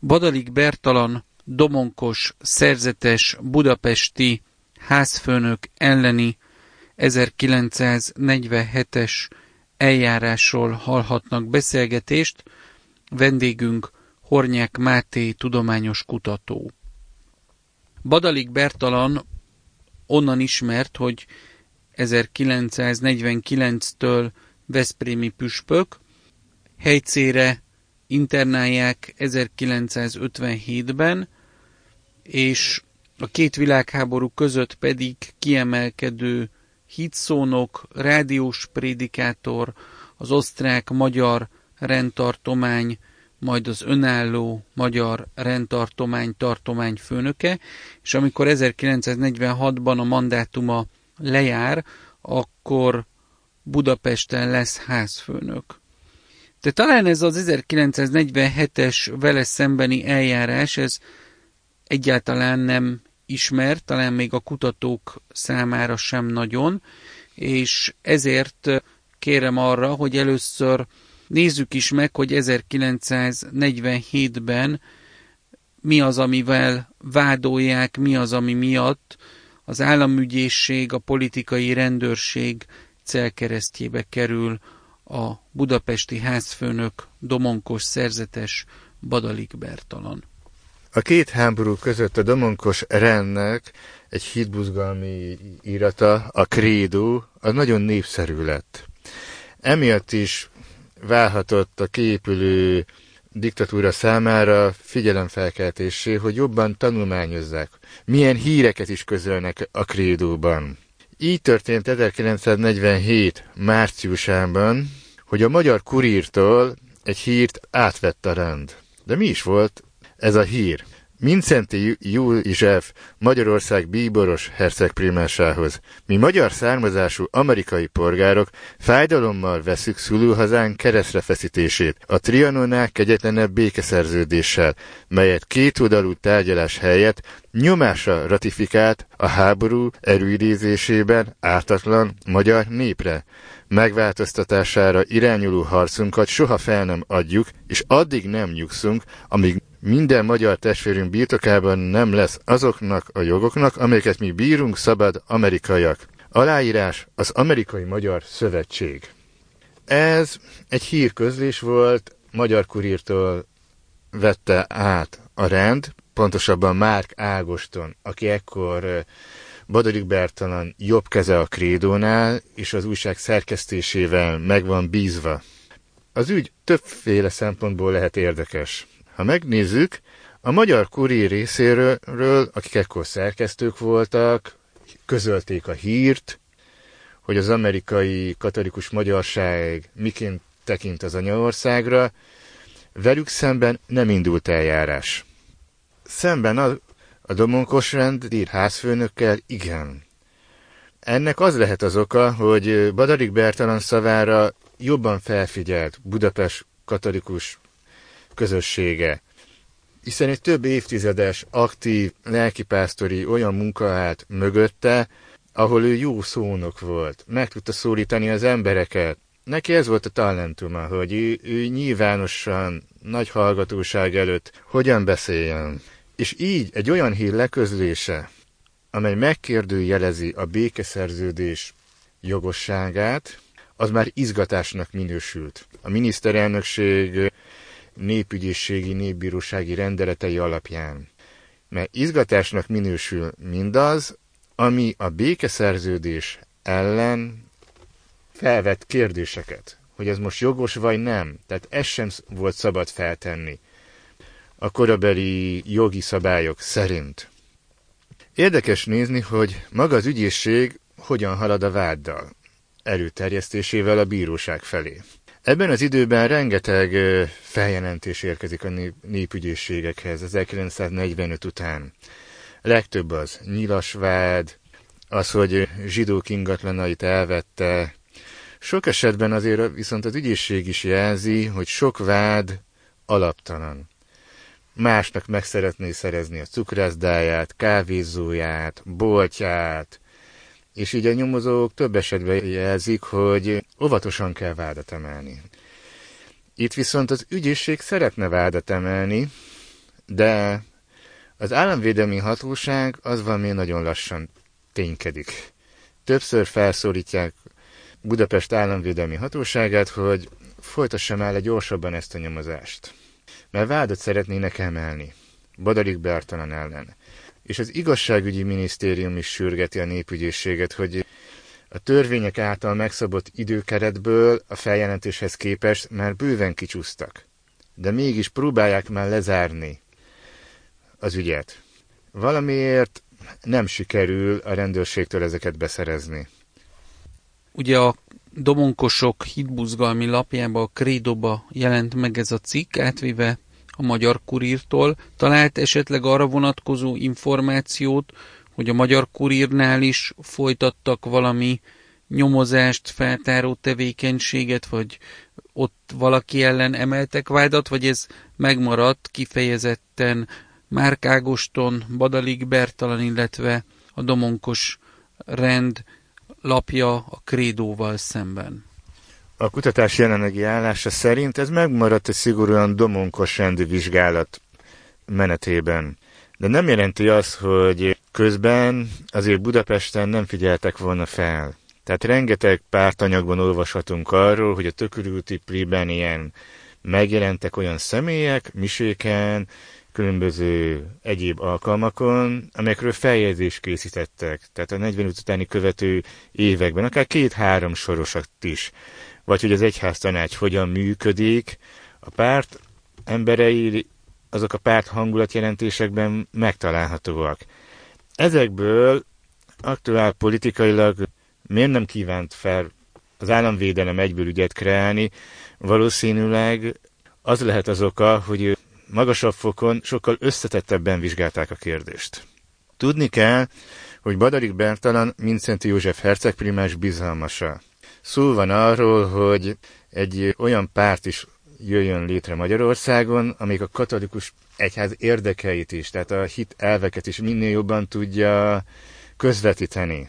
Badalik Bertalan Domonkos szerzetes budapesti házfőnök elleni 1947-es eljárásról hallhatnak beszélgetést. Vendégünk Hornyák Máté tudományos kutató. Badalik Bertalan onnan ismert, hogy 1949-től Veszprémi püspök, helycére internálják 1957-ben, és a két világháború között pedig kiemelkedő hitszónok, rádiós prédikátor, az osztrák-magyar rendtartomány, majd az önálló magyar rendtartomány tartomány főnöke, és amikor 1946-ban a mandátuma lejár, akkor Budapesten lesz házfőnök. De talán ez az 1947-es vele szembeni eljárás, ez egyáltalán nem ismert, talán még a kutatók számára sem nagyon, és ezért kérem arra, hogy először nézzük is meg, hogy 1947-ben mi az, amivel vádolják, mi az, ami miatt az államügyészség, a politikai rendőrség celkeresztjébe kerül a budapesti házfőnök Domonkos szerzetes Badalik Bertalan. A két háború között a Domonkos rendnek egy hitbuzgalmi írata, a Krédó, az nagyon népszerű lett. Emiatt is válhatott a képülő diktatúra számára figyelemfelkeltésé, hogy jobban tanulmányozzák, milyen híreket is közölnek a krédóban. Így történt 1947. márciusában, hogy a magyar kurírtól egy hírt átvett a rend. De mi is volt ez a hír? Mincenti József Magyarország bíboros herceg primásához. Mi magyar származású amerikai polgárok fájdalommal veszük szülőhazánk keresztre feszítését, a Trianonnál kegyetlenebb békeszerződéssel, melyet kétoldalú tárgyalás helyett nyomása ratifikált a háború erőidézésében ártatlan magyar népre. Megváltoztatására irányuló harcunkat soha fel nem adjuk, és addig nem nyugszunk, amíg minden magyar testvérünk birtokában nem lesz azoknak a jogoknak, amelyeket mi bírunk szabad amerikaiak. Aláírás az Amerikai Magyar Szövetség. Ez egy hírközlés volt, Magyar Kurírtól vette át a rend, pontosabban Márk Ágoston, aki ekkor Badorik Bertalan jobb keze a krédónál, és az újság szerkesztésével meg van bízva. Az ügy többféle szempontból lehet érdekes. Ha megnézzük, a magyar kurír részéről, akik ekkor szerkesztők voltak, közölték a hírt, hogy az amerikai katolikus magyarság miként tekint az anyaországra, velük szemben nem indult eljárás. Szemben a, a Domonkos rend házfőnökkel igen. Ennek az lehet az oka, hogy Badarik Bertalan szavára jobban felfigyelt Budapest katolikus közössége, hiszen egy több évtizedes, aktív, lelkipásztori olyan munka állt mögötte, ahol ő jó szónok volt, meg tudta szólítani az embereket. Neki ez volt a talentuma, hogy ő, ő nyilvánosan, nagy hallgatóság előtt hogyan beszéljen. És így egy olyan hír leközlése, amely megkérdőjelezi a békeszerződés jogosságát, az már izgatásnak minősült. A miniszterelnökség népügyészségi népbírósági rendeletei alapján. Mert izgatásnak minősül mindaz, ami a békeszerződés ellen felvett kérdéseket, hogy ez most jogos vagy nem. Tehát ez sem volt szabad feltenni a korabeli jogi szabályok szerint. Érdekes nézni, hogy maga az ügyészség hogyan halad a váddal, erőterjesztésével a bíróság felé. Ebben az időben rengeteg feljelentés érkezik a népügyészségekhez 1945 után. Legtöbb az nyilasvád, az, hogy zsidók ingatlanait elvette. Sok esetben azért viszont az ügyészség is jelzi, hogy sok vád alaptalan. Másnak meg szeretné szerezni a cukrászdáját, kávézóját, boltját, és így a nyomozók több esetben jelzik, hogy óvatosan kell vádat emelni. Itt viszont az ügyészség szeretne vádat emelni, de az államvédelmi hatóság az valami nagyon lassan ténykedik. Többször felszólítják Budapest államvédelmi hatóságát, hogy folytassa már le gyorsabban ezt a nyomozást. Mert vádat szeretnének emelni. Badarik Bertalan ellen. És az igazságügyi minisztérium is sürgeti a népügyészséget, hogy a törvények által megszabott időkeretből a feljelentéshez képest már bőven kicsúsztak. De mégis próbálják már lezárni az ügyet. Valamiért nem sikerül a rendőrségtől ezeket beszerezni. Ugye a Domonkosok hitbuzgalmi lapjában, a Krédoba jelent meg ez a cikk, átvéve a Magyar Kurírtól. Talált esetleg arra vonatkozó információt, hogy a Magyar Kurírnál is folytattak valami nyomozást, feltáró tevékenységet, vagy ott valaki ellen emeltek vádat, vagy ez megmaradt kifejezetten Márk Ágoston, Badalik Bertalan, illetve a Domonkos rend lapja a krédóval szemben. A kutatás jelenlegi állása szerint ez megmaradt egy szigorúan domonkos rendi vizsgálat menetében. De nem jelenti azt, hogy közben azért Budapesten nem figyeltek volna fel. Tehát rengeteg pártanyagban olvashatunk arról, hogy a tökörülti pliben ilyen megjelentek olyan személyek, miséken, különböző egyéb alkalmakon, amelyekről feljegyzést készítettek, tehát a 45 utáni követő években, akár két-három sorosat is, vagy hogy az egyház tanács hogyan működik, a párt emberei, azok a párt hangulatjelentésekben megtalálhatóak. Ezekből aktuál politikailag miért nem kívánt fel az államvédelem egyből ügyet kreálni, valószínűleg az lehet az oka, hogy magasabb fokon sokkal összetettebben vizsgálták a kérdést. Tudni kell, hogy Badarik Bertalan Mincenti József hercegprimás bizalmasa. Szó van arról, hogy egy olyan párt is jöjjön létre Magyarországon, amelyik a katolikus egyház érdekeit is, tehát a hit elveket is minél jobban tudja közvetíteni.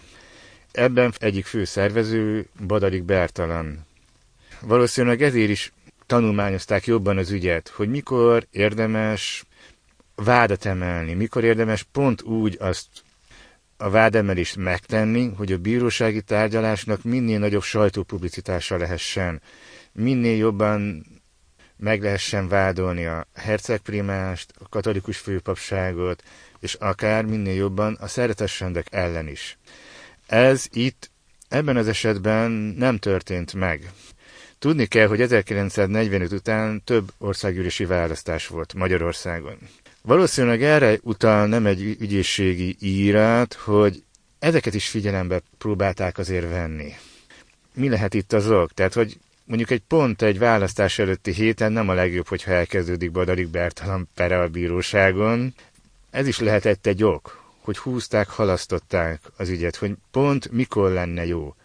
Ebben egyik fő szervező Badarik Bertalan. Valószínűleg ezért is tanulmányozták jobban az ügyet, hogy mikor érdemes vádat emelni, mikor érdemes pont úgy azt a vádemelést megtenni, hogy a bírósági tárgyalásnak minél nagyobb sajtópublicitása lehessen, minél jobban meg lehessen vádolni a hercegprimást, a katolikus főpapságot, és akár minél jobban a szeretesrendek ellen is. Ez itt ebben az esetben nem történt meg. Tudni kell, hogy 1945 után több országgyűlési választás volt Magyarországon. Valószínűleg erre utal nem egy ügyészségi írát, hogy ezeket is figyelembe próbálták azért venni. Mi lehet itt az ok? Tehát, hogy mondjuk egy pont egy választás előtti héten nem a legjobb, hogyha elkezdődik Badarik Bertalan pere a bíróságon. Ez is lehetett egy ok, hogy húzták, halasztották az ügyet, hogy pont mikor lenne jó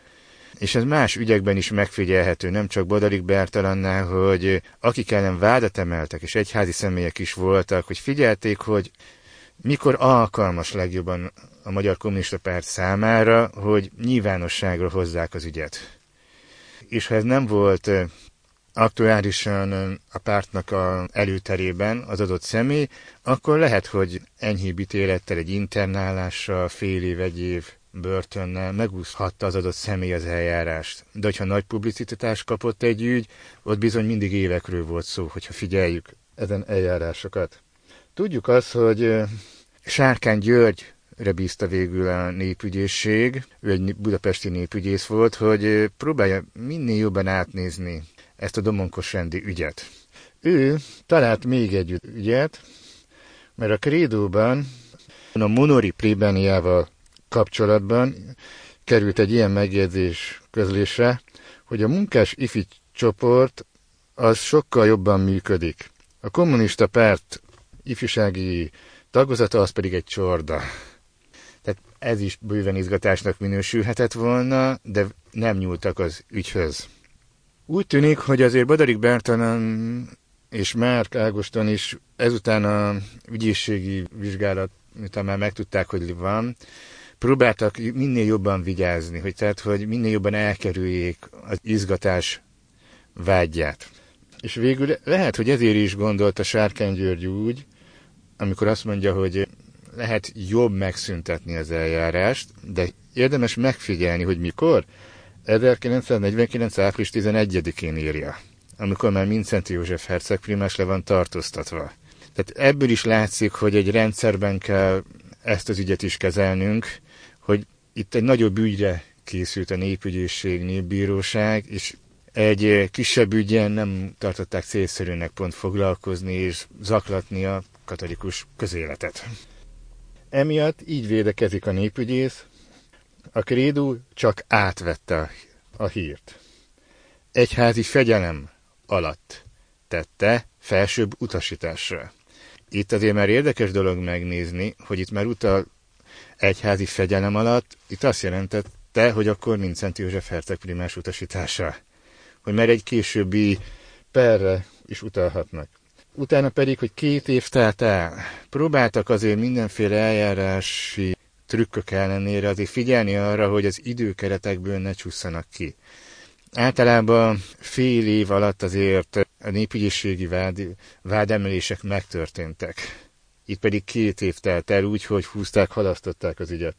és ez más ügyekben is megfigyelhető, nem csak Bodarik Bertalannál, hogy akik ellen vádat emeltek, és egyházi személyek is voltak, hogy figyelték, hogy mikor alkalmas legjobban a Magyar Kommunista Párt számára, hogy nyilvánosságra hozzák az ügyet. És ha ez nem volt aktuálisan a pártnak a előterében az adott személy, akkor lehet, hogy enyhébb ítélettel, egy internálással, fél év, egy év börtönnel megúszhatta az adott személy az eljárást. De hogyha nagy publicitást kapott egy ügy, ott bizony mindig évekről volt szó, hogyha figyeljük ezen eljárásokat. Tudjuk azt, hogy Sárkány Györgyre bízta végül a népügyészség, ő egy budapesti népügyész volt, hogy próbálja minél jobban átnézni ezt a domonkos rendi ügyet. Ő talált még egy ügyet, mert a krédóban a Monori plébániával kapcsolatban került egy ilyen megjegyzés közlésre, hogy a munkás ifi csoport az sokkal jobban működik. A kommunista párt ifjúsági tagozata az pedig egy csorda. Tehát ez is bőven izgatásnak minősülhetett volna, de nem nyúltak az ügyhöz. Úgy tűnik, hogy azért Badarik Bertalan és Márk Ágoston is ezután a ügyészségi vizsgálat, miután már megtudták, hogy van, próbáltak minél jobban vigyázni, hogy tehát, hogy minél jobban elkerüljék az izgatás vágyját. És végül lehet, hogy ezért is gondolta Sárkány György úgy, amikor azt mondja, hogy lehet jobb megszüntetni az eljárást, de érdemes megfigyelni, hogy mikor. 1949. április 11-én írja, amikor már Mincent József hercegprimás le van tartóztatva. Tehát ebből is látszik, hogy egy rendszerben kell ezt az ügyet is kezelnünk, itt egy nagyobb ügyre készült a népügyészség, népbíróság, és egy kisebb ügyen nem tartották célszerűnek pont foglalkozni és zaklatni a katolikus közéletet. Emiatt így védekezik a népügyész, a krédú csak átvette a hírt. Egyházi fegyelem alatt tette felsőbb utasításra. Itt azért már érdekes dolog megnézni, hogy itt már utal egyházi fegyelem alatt, itt azt jelentette, hogy akkor nincs Szent József herceg primás utasítása. Hogy már egy későbbi perre is utalhatnak. Utána pedig, hogy két év telt el. Próbáltak azért mindenféle eljárási trükkök ellenére azért figyelni arra, hogy az időkeretekből ne csusszanak ki. Általában fél év alatt azért a népügyészségi vád, vádemelések megtörténtek. Itt pedig két év telt el úgy, hogy húzták, halasztották az ügyet.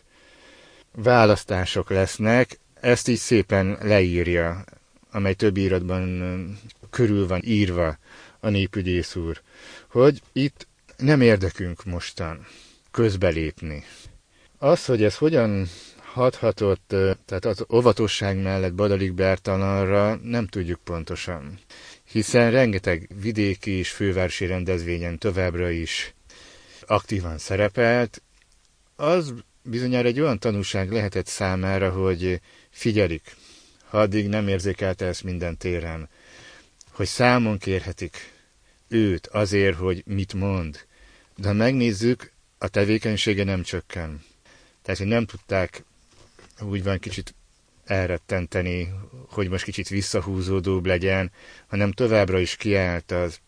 Választások lesznek, ezt így szépen leírja, amely több íratban körül van írva a népügyész úr, hogy itt nem érdekünk mostan közbelépni. Az, hogy ez hogyan hathatott, tehát az óvatosság mellett Badalik Bertalanra nem tudjuk pontosan, hiszen rengeteg vidéki és fővárosi rendezvényen továbbra is aktívan szerepelt, az bizonyára egy olyan tanúság lehetett számára, hogy figyelik, ha addig nem érzékelte ezt minden téren, hogy számon kérhetik őt azért, hogy mit mond. De ha megnézzük, a tevékenysége nem csökken. Tehát, hogy nem tudták úgy van kicsit elrettenteni, hogy most kicsit visszahúzódóbb legyen, hanem továbbra is kiállt az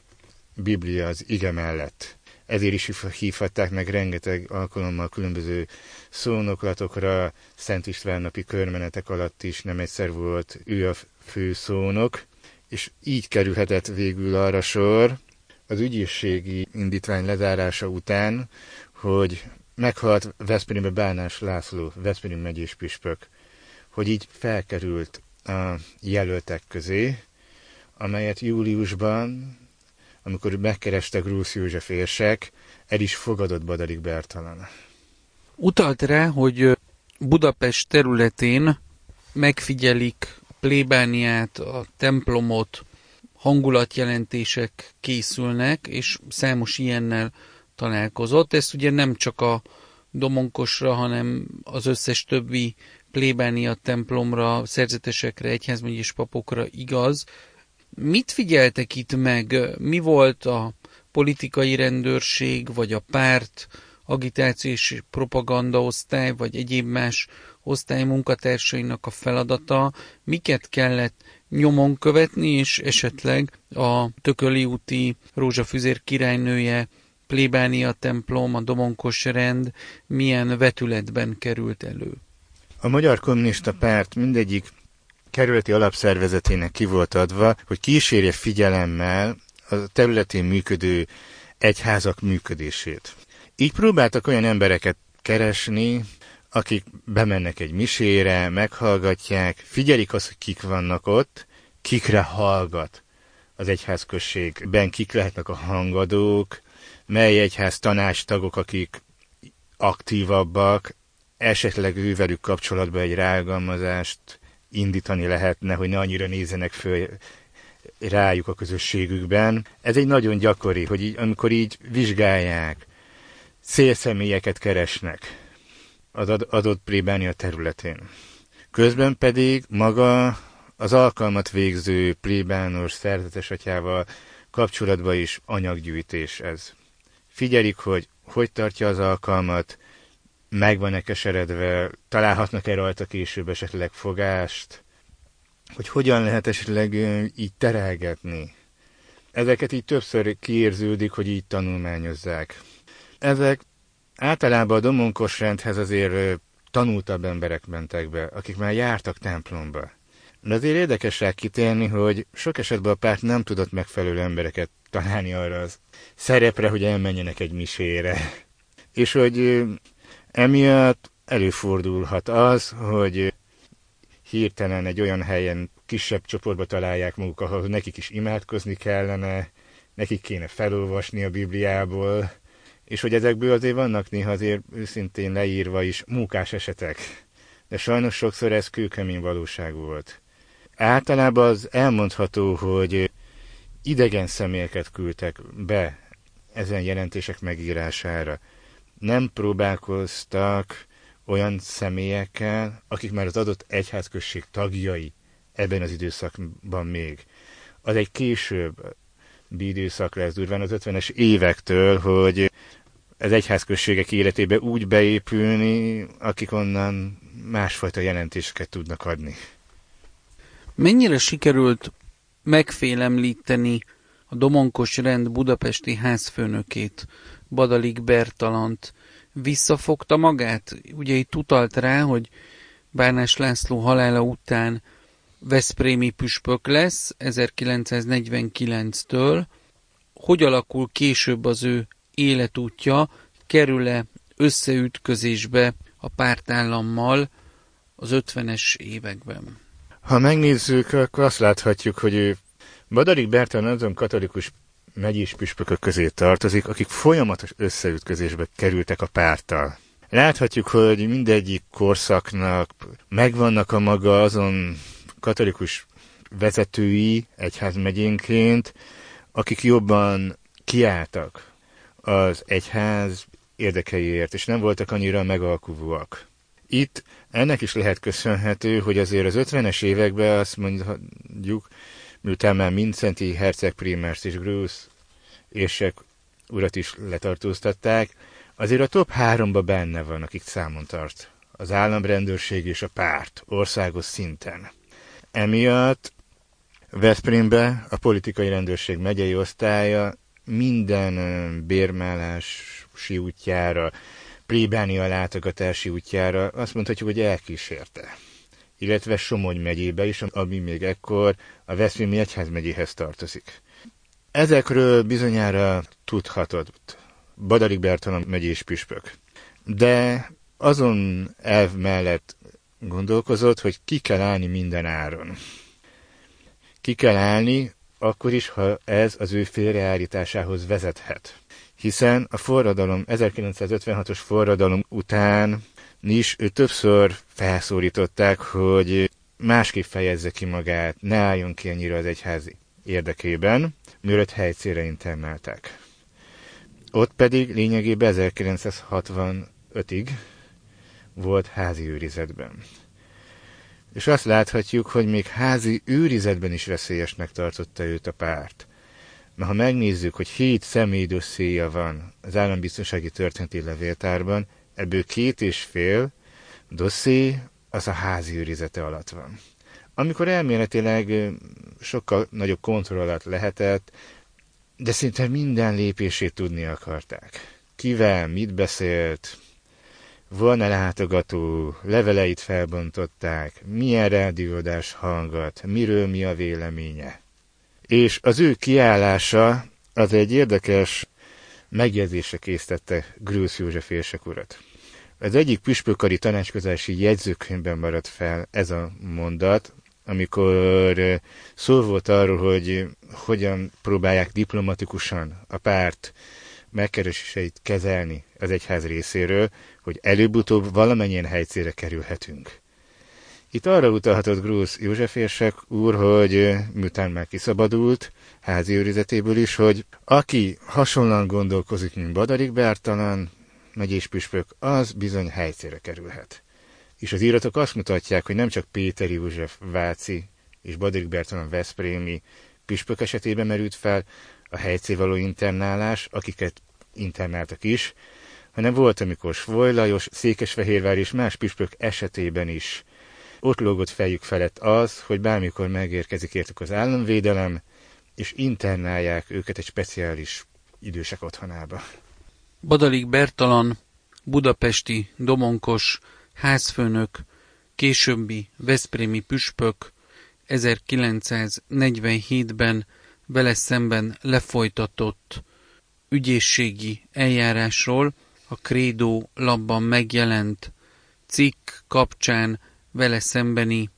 Biblia az ige mellett. Ezért is hívhatták meg rengeteg alkalommal különböző szónoklatokra, Szent István napi körmenetek alatt is nem egyszer volt ő a fő szónok, és így kerülhetett végül arra sor, az ügyészségi indítvány lezárása után, hogy meghalt Veszprémbe Bánás László, Veszprém megyés püspök, hogy így felkerült a jelöltek közé, amelyet júliusban, amikor megkerestek Rúsz József érsek, el is fogadott Badarik Bertalan. Utalt rá, hogy Budapest területén megfigyelik plébániát, a templomot, hangulatjelentések készülnek, és számos ilyennel találkozott. Ez ugye nem csak a domonkosra, hanem az összes többi plébánia templomra, szerzetesekre, egyházmegyés papokra igaz. Mit figyeltek itt meg? Mi volt a politikai rendőrség, vagy a párt, agitációs propaganda osztály, vagy egyéb más osztály munkatársainak a feladata? Miket kellett nyomon követni, és esetleg a Tököli úti Rózsafüzér királynője plébánia templom, a domonkos rend milyen vetületben került elő? A Magyar Kommunista Párt mindegyik kerületi alapszervezetének ki volt adva, hogy kísérje figyelemmel a területén működő egyházak működését. Így próbáltak olyan embereket keresni, akik bemennek egy misére, meghallgatják, figyelik azt, hogy kik vannak ott, kikre hallgat az egyházközségben, kik lehetnek a hangadók, mely egyház tanástagok, akik aktívabbak, esetleg ővelük kapcsolatban egy rágalmazást indítani lehetne, hogy ne annyira nézzenek föl rájuk a közösségükben. Ez egy nagyon gyakori, hogy így, amikor így vizsgálják, célszemélyeket keresnek az adott plébánia területén. Közben pedig maga az alkalmat végző plébános szerzetes atyával kapcsolatban is anyaggyűjtés ez figyelik, hogy hogy tartja az alkalmat, meg van-e keseredve, találhatnak-e rajta később esetleg fogást, hogy hogyan lehet esetleg így terelgetni. Ezeket így többször kiérződik, hogy így tanulmányozzák. Ezek általában a domonkos rendhez azért tanultabb emberek mentek be, akik már jártak templomba. De azért érdekes rá kitérni, hogy sok esetben a párt nem tudott megfelelő embereket találni arra az szerepre, hogy elmenjenek egy misére. És hogy emiatt előfordulhat az, hogy hirtelen egy olyan helyen kisebb csoportba találják magukat, ahol nekik is imádkozni kellene, nekik kéne felolvasni a Bibliából, és hogy ezekből azért vannak néha azért őszintén leírva is munkás esetek. De sajnos sokszor ez kőkemény valóság volt. Általában az elmondható, hogy idegen személyeket küldtek be ezen jelentések megírására. Nem próbálkoztak olyan személyekkel, akik már az adott egyházközség tagjai ebben az időszakban még. Az egy később időszak lesz durván az 50-es évektől, hogy az egyházközségek életébe úgy beépülni, akik onnan másfajta jelentéseket tudnak adni. Mennyire sikerült megfélemlíteni a Domonkos rend budapesti házfőnökét, Badalik Bertalant, visszafogta magát? Ugye itt utalt rá, hogy Bárnás László halála után Veszprémi püspök lesz 1949-től. Hogy alakul később az ő életútja, kerül-e összeütközésbe a pártállammal az 50-es években? Ha megnézzük, akkor azt láthatjuk, hogy ő Badarik Bertalan azon katolikus megyés püspökök közé tartozik, akik folyamatos összeütközésbe kerültek a párttal. Láthatjuk, hogy mindegyik korszaknak megvannak a maga azon katolikus vezetői egyházmegyénként, akik jobban kiálltak az egyház érdekeiért, és nem voltak annyira megalkuvóak. Itt ennek is lehet köszönhető, hogy azért az 50-es években azt mondjuk, miután Mincenti herceg primers és Grúz érsek urat is letartóztatták, azért a top háromba benne van, akik számon tart. Az államrendőrség és a párt, országos szinten. Emiatt Veszprémbe a politikai rendőrség megyei osztálya minden bérmálási útjára, plébánia látogatási útjára azt mondhatjuk, hogy elkísérte. Illetve Somogy megyébe is, ami még ekkor a Veszprémi Egyházmegyéhez tartozik. Ezekről bizonyára tudhatott Badarik Bertalan megyés püspök. De azon elv mellett gondolkozott, hogy ki kell állni minden áron. Ki kell állni, akkor is, ha ez az ő félreállításához vezethet. Hiszen a forradalom, 1956-os forradalom után is többször felszólították, hogy másképp fejezze ki magát, ne álljon ki annyira az egyházi érdekében, mielőtt helycére internálták. Ott pedig lényegében 1965-ig volt házi őrizetben. És azt láthatjuk, hogy még házi őrizetben is veszélyesnek tartotta őt a párt. Mert ha megnézzük, hogy hét személy dosszéja van az állambiztonsági történeti levéltárban, ebből két és fél dosszé az a házi őrizete alatt van. Amikor elméletileg sokkal nagyobb kontrollat lehetett, de szinte minden lépését tudni akarták. Kivel, mit beszélt, volna látogató, leveleit felbontották, milyen rádiódás hangat, miről mi a véleménye. És az ő kiállása az egy érdekes megjegyzése késztette Grősz József érsek urat. Az egyik püspökari tanácskozási jegyzőkönyvben maradt fel ez a mondat, amikor szó volt arról, hogy hogyan próbálják diplomatikusan a párt megkereséseit kezelni az egyház részéről, hogy előbb-utóbb valamennyien helycére kerülhetünk. Itt arra utalhatott Grúz József érsek úr, hogy miután már kiszabadult házi őrizetéből is, hogy aki hasonlóan gondolkozik, mint Badarik Bertalan, megyés püspök, az bizony helycére kerülhet. És az íratok azt mutatják, hogy nem csak Péter József Váci és Badarik Bertalan Veszprémi püspök esetében merült fel a helycé való internálás, akiket internáltak is, hanem volt, amikor Svoly Lajos, Székesfehérvár és más püspök esetében is ott lógott fejük felett az, hogy bármikor megérkezik értük az államvédelem, és internálják őket egy speciális idősek otthonába. Badalik Bertalan, budapesti domonkos, házfőnök, későbbi Veszprémi püspök 1947-ben vele szemben lefolytatott ügyészségi eljárásról, a Krédó labban megjelent cikk kapcsán vele szembeni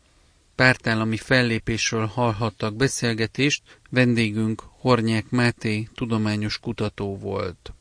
pártállami fellépésről hallhattak beszélgetést, vendégünk Hornyák Máté tudományos kutató volt.